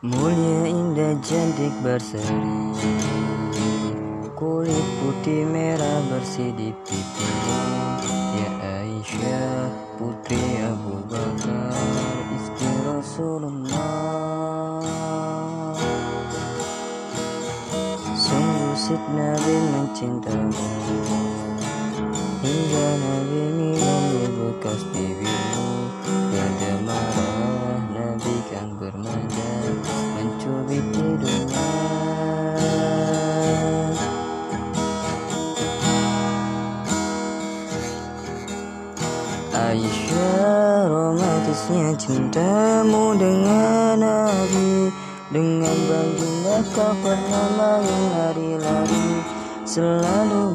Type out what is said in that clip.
Mulia indah cantik berseri. Kulit putih merah bersih di pipimu Ya Aisyah putri Abu Bakar. Istri Rasulullah. Sungguh Sid Nabi mencintamu Hingga Nabi minum di bekas bibirmu Pada marah Nabi kan bermanja Aisyah romantisnya cintamu dengan Nabi Dengan baginda kau pernah lari-lari Selalu